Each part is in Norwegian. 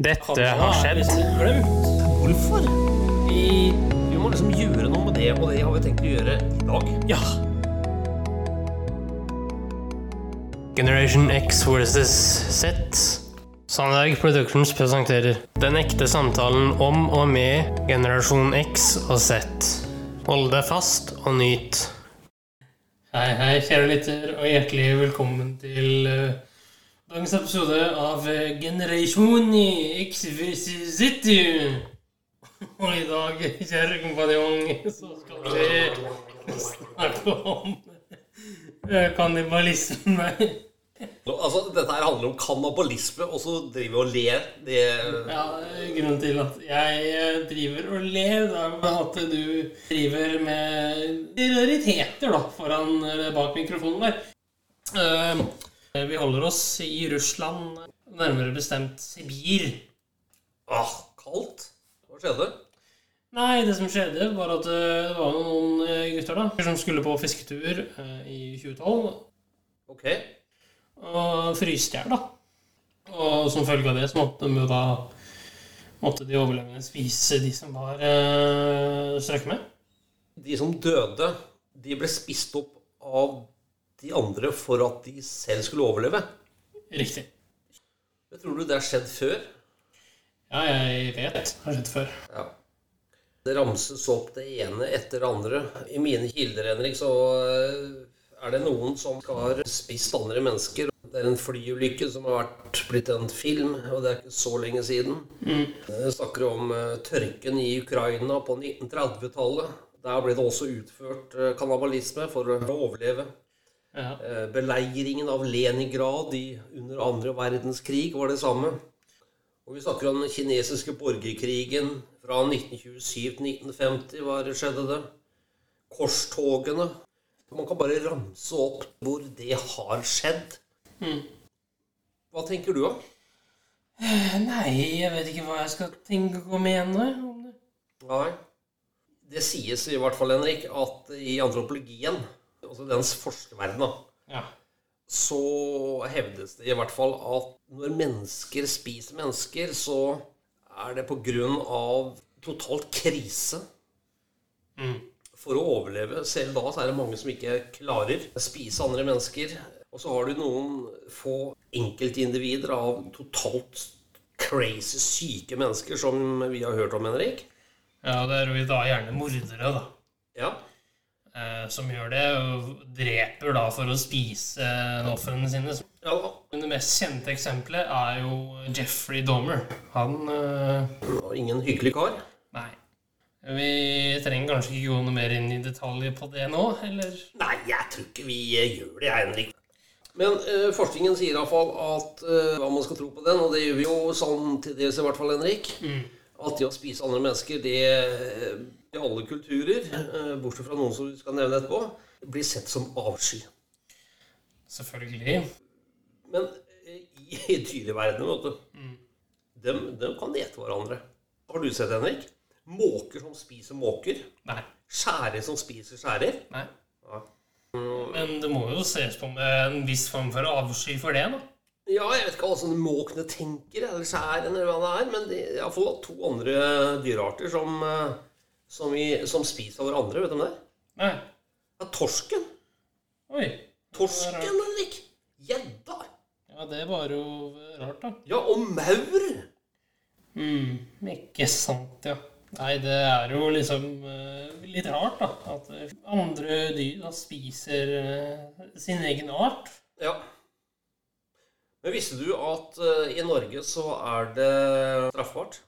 Dette har skjedd. glemt. Hvorfor? Vi, vi må liksom gjøre noe med det, og det har vi tenkt å gjøre i dag. Ja. Generation X versus Z. Sandberg Productions presenterer Den ekte samtalen om og med generasjon X og Z. Hold deg fast og nyt. Hei, hei, kjære lytter, og hjertelig velkommen til eh, dagens episode av uh, Generasjon X versus Z. Og i dag, kjære kompanjong, så skal vi snakke om uh, kannibalisme. Nå, altså, dette her handler om kannibalisme, og så driver vi og ler. Det, Ja, Grunnen til at jeg eh, driver og ler, det er at du driver med rariteter da, foran bak mikrofonen der. Eh, vi holder oss i Russland, nærmere bestemt Sibir. Åh, kaldt. Hva skjedde? Nei, det som skjedde, var at eh, det var noen eh, gutter da, som skulle på fisketur eh, i 2012, Ok. og fryste i hjel, da. Og som følge av det så måtte de jo da måtte de overlevende spise de som var øh, strøkket med. De som døde, de ble spist opp av de andre for at de selv skulle overleve. Riktig. Men tror du det har skjedd før? Ja, jeg vet. Det har skjedd før. Ja. Det ramses opp det ene etter det andre. I mine kilder, Henrik, så eh, er det noen som har spist andre mennesker. Det er en flyulykke som har vært blitt en film, og det er ikke så lenge siden. Jeg snakker om eh, tørken i Ukraina på 1930-tallet. Der ble det også utført eh, kannibalisme for å overleve. Ja. Eh, Beleiringen av Leningrad i, under andre verdenskrig var det samme. Og vi snakker om den kinesiske borgerkrigen fra 1927 til 1950. Hva skjedde det? Korstogene. Man kan bare ramse opp hvor det har skjedd. Hva tenker du, da? Nei, jeg vet ikke hva jeg skal tenke og mene om det. Nei. Det sies i hvert fall, Henrik, at i antropologien, altså dens forskerverden, da, Ja. så hevdes det i hvert fall at når mennesker spiser mennesker, så er det på grunn av totalt krise. For å overleve. Selv da så er det mange som ikke klarer å spise andre mennesker. Og så har du noen få enkeltindivider av totalt crazy syke mennesker som vi har hørt om, Henrik. ja, det er jo da gjerne mordere, da. Ja. Eh, som gjør det, og dreper da for å spise ofrene sine. ja det mest kjente eksempelet er jo Jeffrey Dahmer. Han var Og ingen hyggelig kar. Nei. Vi trenger kanskje ikke gå noe mer inn i detaljer på det nå, eller? Nei, jeg tror ikke vi eh, gjør det, Henrik. Men eh, forskningen sier iallfall at eh, hva man skal tro på den, og det gjør vi jo sånn til dels i hvert fall, Henrik, at det å spise andre mennesker, det eh, i alle kulturer, eh, bortsett fra noen som vi skal nevne etterpå, blir sett som avsky. Selvfølgelig. Men eh, i, i dyreverdenen, vet du, dem, dem kan ete hverandre. Har du sett, Henrik? Måker som spiser måker. Nei. Skjærer som spiser skjærer. Nei. Ja. Men det må jo ses på med en viss form for avsky for det, da. Ja, jeg vet ikke hva sånne måkene tenker, eller skjæren, eller hva det er, men det er iallfall to andre dyrearter som, eh, som, i, som spiser hverandre. Vet du om det? Nei. Ja, torsken. Oi. Torsken, Henrik. Gjedda. Ja, det var jo rart, da. Ja, og maur. Mm, ikke sant, ja. Nei, det er jo liksom uh, litt rart, da. At eh, andre dyr da spiser uh, sin egen art. Ja. Men visste du at uh, i Norge så er det straffbart?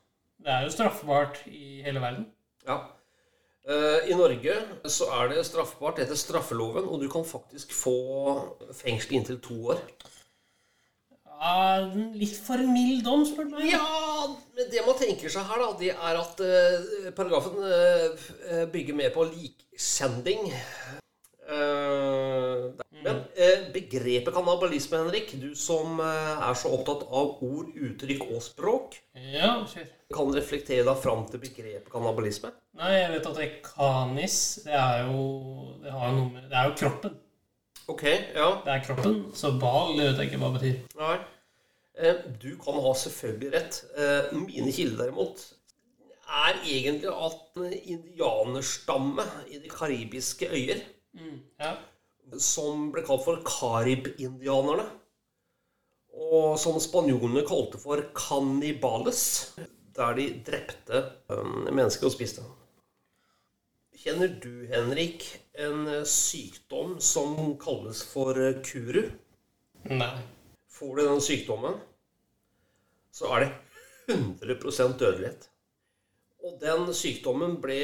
Det er jo straffbart i hele verden. Ja. Eh, I Norge så er det straffbart etter straffeloven, og du kan faktisk få fengsel inntil to år. Ja, litt for mild dom, spør du meg. Ja, men det man tenker seg her, da, det er at eh, paragrafen eh, bygger mer på liksending. Eh, men eh, begrepet kannibalisme, Henrik, du som eh, er så opptatt av ord, uttrykk og språk, Ja, kjør. kan reflektere deg fram til begrepet kannibalisme? Nei, jeg vet at det kanis, det er jo Det har jo noe med Det er jo kroppen. Ok, ja. Det er kroppen. Så bal, det vet jeg ikke hva det betyr. Nei. Eh, Du kan ha selvfølgelig rett. Eh, Mine kilder derimot er egentlig at en indianerstamme i de karibiske øyer, Ja. Som ble kalt for karib-indianerne, og som spanjolene kalte for cannibales, der de drepte eh, mennesker og spiste. Kjenner du, Henrik, en eh, sykdom som kalles for eh, kuru? Nei. Får du den sykdommen, så er det 100% dødelighet. Og den sykdommen ble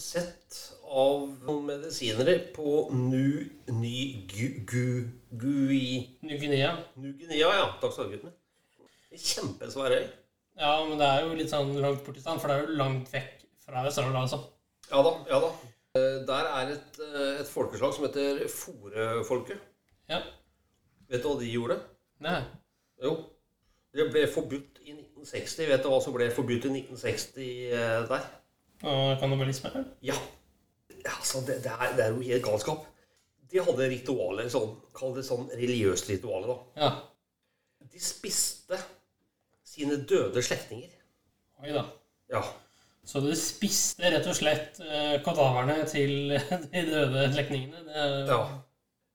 sett av medisinere på. Gui... Ny-Guinea. New-Guinea, ja. Takk skal du ha. Kjempesvær øy. Ja, men det er jo litt sånn langt borti stand, for det er jo langt vekk fra Australia, altså. Ja da, ja da. Eh, Der er et, eh, et folkeslag som heter forefolket. Ja. Vet du hva de gjorde? Nei. Jo. Det ble forbudt i 1960. Vet du hva som ble forbudt i 1960 eh, der? Kannibalisme? Ja. Altså, det, det, er, det er jo helt galskap. De hadde ritualer, sånn, kall det sånn religiøst ritualer da. Ja. De spiste sine døde slektninger. Oi da. Ja. Så du spiste rett og slett eh, kadaverne til de døde slektningene? Er ja.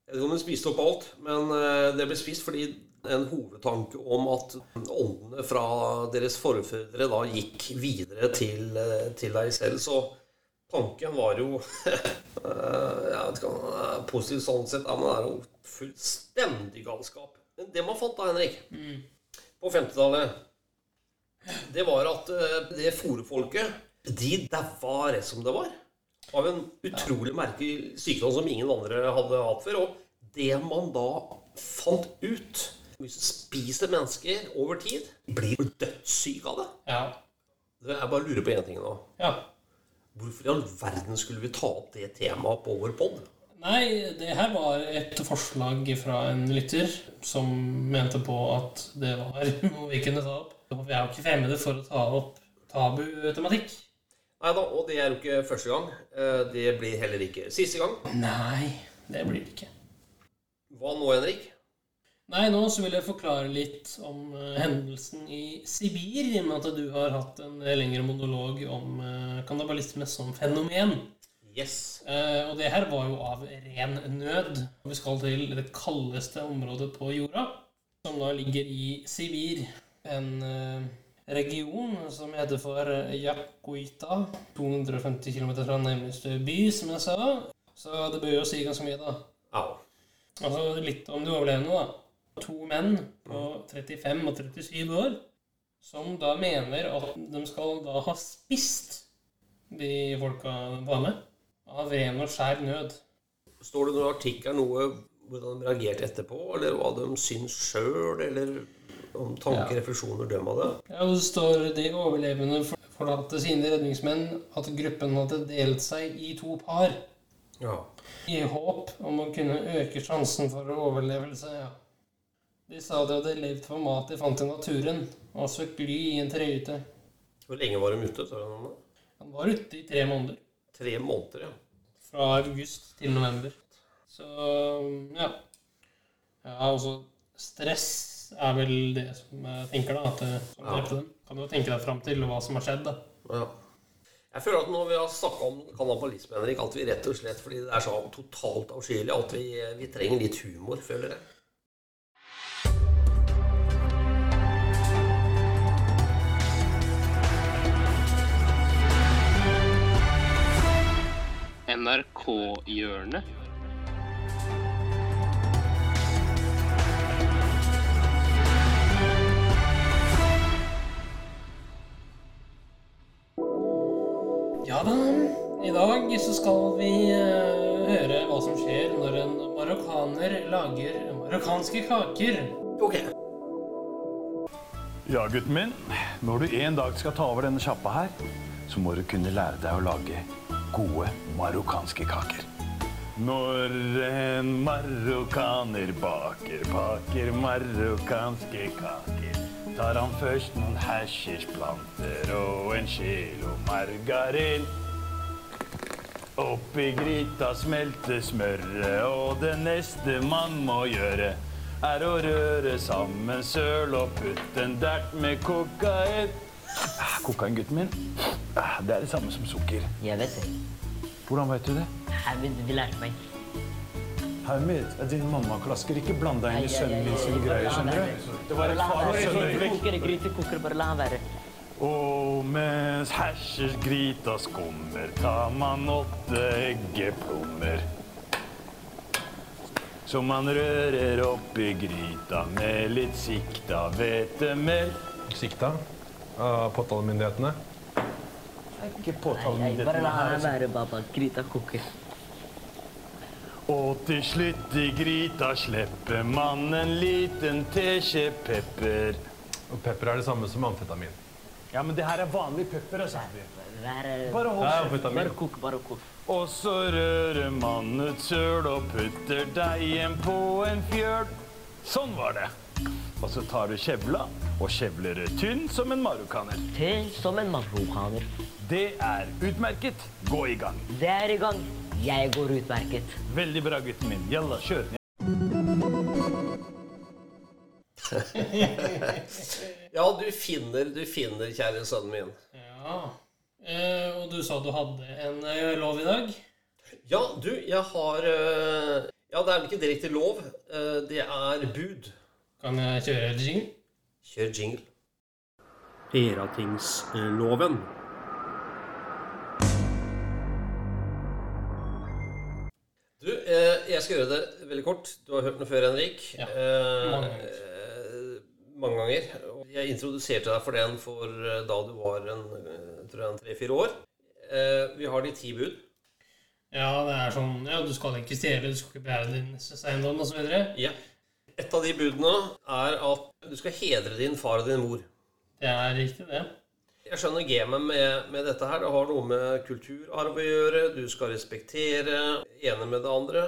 Jeg vet ikke om de spiste opp alt, men eh, det ble spist fordi en hovedtanke om at åndene fra deres forfedre da gikk videre til, eh, til deg selv. Så tanken var jo eh, Jeg vet ikke om det er positivt sånn sett, men det er jo fullstendig galskap. Men det man fant da, Henrik, på 50-tallet, det var at eh, det forefolket, de daua rett som det var. Av en utrolig merkelig sykdom som ingen andre hadde hatt før. Og det man da fant ut Hvis du spiser mennesker over tid, blir du dødssyk av det. Ja. Jeg bare lurer på én ting nå. ja. Hvorfor i all verden skulle vi ta opp det temaet på vår pod? Nei, det her var et forslag fra en lytter som mente på at det var noe vi kunne ta opp. Vi er jo ikke fremmede for å ta opp tabu-tematikk. Nei da, og det er jo ikke første gang. Eh, Det blir heller ikke siste gang. Nei, det blir det ikke. Hva nå, Henrik? Nei, nå så vil jeg forklare litt om uh, hendelsen i Sibir, i og med at du har hatt en lengre monolog om uh, kannibalisme som fenomen. Yes. Uh, og det her var jo av ren nød. Vi skal til det kaldeste området på jorda, som da ligger i Sibir. En region som heter for Yakuita. 250 km fra nærmeste by, som jeg sa. Så det bør jo si ganske mye, da. Au. Altså litt om du overlever nå, da. To menn på 35 og 37 år som da mener at de skal da ha spist de folka de var med, av ren og skjær nød. Står det noen artikler noe hvordan de reagerte etterpå, eller hva de syns sjøl, eller om tanker, Ja. refleksjoner, døm av det? Ja, og det står de overlevende forlatte sine redningsmenn at gruppen hadde delt seg i to par. Ja. I håp om å kunne øke sjansen for overlevelse. ja. De sa de hadde levd for mat de fant i naturen, og søkt bly i en trehytte. Hvor lenge var de ute? Sa han, da? Han var ute i tre måneder. Tre måneder, ja. Fra august til november. Så ja. Ja, altså Stress er vel det som jeg tenker, da. At det, som Ja. drepte dem. Kan du jo tenke deg fram til hva som har skjedd, da. ja. Jeg føler at når vi har snakka om kannibalisme, Henrik, at vi rett og slett fordi det er så totalt avskyelig, at vi, vi trenger litt humor, føler jeg. NRK-hjørnet. Ja da. I dag så skal vi eh, høre hva som skjer når en marokkaner lager marokkanske kaker. Ok. Ja, gutten min. Når du en dag skal ta over denne sjappa her, så må du kunne lære deg å lage gode marokkanske kaker. Når en marokkaner baker, baker marokkanske kaker, tar han først noen hashisplanter og en kilo margarin. Oppi gryta smelter smøret, og det neste man må gjøre, er å røre sammen søl og putte en dert med kokain. Ah, Kokain, gutten min, det er det samme som sukker. Jeg vet det. Hvordan vet du det? Vi, vi lærte meg. Hermid, din mamma klasker ikke bland deg inn i sønnen min sine greier, skjønner du? Det var et far og sønn-øyeblikk. gryte koker, bare la han være. Og mens hersers gryta skummer, tar man åtte eggeplommer. Som man rører oppi gryta med litt sikta hvetemel. Sikta av påtalemyndighetene. Ikke Nei, bare påtalemyndighetene la her. baba. Gryta koker. Og til slutt i gryta slipper man en liten teskje pepper. Og pepper er det samme som amfetamin. Ja, men det her er vanlig pepper, altså. Bare hold kjeft. bare kok, bare kok. Og så rører man ut søl og putter deigen på en fjøl. Sånn var det. Og så tar du kjevla og kjevler tynn som en marokkaner. Tynn som en marokkaner. Det er utmerket. Gå i gang. Det er i gang. Jeg går utmerket. Veldig bra, gutten min. Jalla, kjør. Ja, du finner, du finner, kjære sønnen min. Ja. Eh, og du sa du hadde en eh, lov i dag? Ja, du, jeg har eh, Ja, det er vel ikke direkte lov. eh, Det er bud. Kan jeg kjøre jingle? Kjør jingle. Heratingsloven. Du, eh, jeg skal gjøre det veldig kort. Du har hørt den før, Henrik. Ja, Eh, mange ganger. eh, mange ganger. Jeg introduserte deg for den for da du var en, tror jeg en tre-fire år. Eh, vi har de ti bud. Ja, det er sånn Ja, du skal ikke stjele, du skal ikke bære din eiendom osv. Ja. Et av de budene er at du skal hedre din far og din mor. Det er riktig, det. Jeg skjønner gamet med, med dette her. Det har noe med kulturarv å gjøre. Du skal respektere ene med det andre.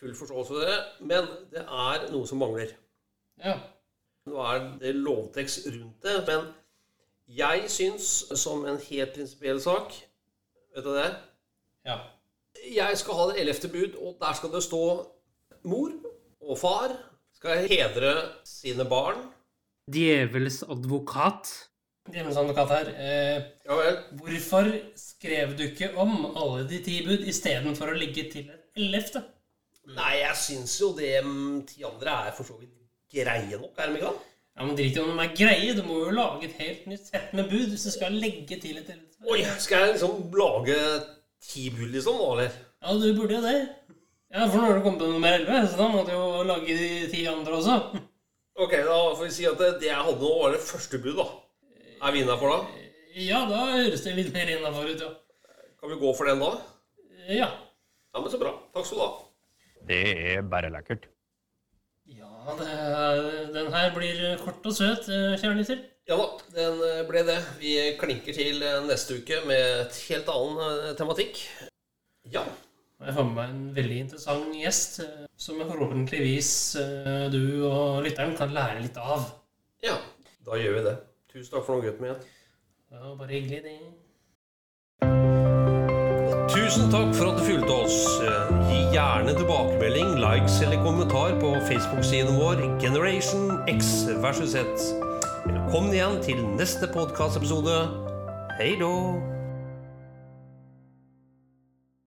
Full forståelse for det. Men det er noe som mangler. Ja. Nå er det lovtekst rundt det, men jeg syns, som en helt prinsipiell sak Vet du det? ja. Jeg skal ha det ellevte bud, og der skal det stå mor og far skal hedre sine barn. Djevels advokat. Djevelens advokat her. Eh, Ja vel. hvorfor skrev du ikke om alle de ti bud istedenfor å legge til et ellevte? Nei, jeg syns jo det mm, ti andre er for så vidt greie nok, er de ikke det? Ja, men Drit i om de er greie. Du må jo lage et helt nytt sett med bud hvis du skal legge til et ellevte. Oi, skal jeg liksom lage ti bud, liksom, eller? Ja, du burde jo det. Ja, For nå har du kommet til nummer elleve, så da må du jo lage de ti andre også. Ok, da får vi si at det, det jeg hadde nå, var det første bud, da. Er vi innafor da? Ja, da høres det litt mer innafor ut, ja. Kan vi gå for den da? Ja. Ja, men så bra. Takk skal du ha. Det er bare lekkert. Ja, det, den her blir kort og søt, eh, kjære lytter. Ja da, den eh, ble det. Vi klinker til eh, neste uke med et helt annen tematikk. Ja. Jeg har med meg en veldig interessant gjest, eh, som forhåpentligvis eh, du og lytteren kan lære litt av. Ja, da gjør vi det. Tusen takk for noe gutten min. Det var bare hyggelig, det. Tusen takk for at du fulgte oss. Eh, Gi gjerne tilbakemelding, likes eller kommentar på Facebook-siden vår Generation X versus Z. Velkommen igjen til neste podkastepisode. Hei då!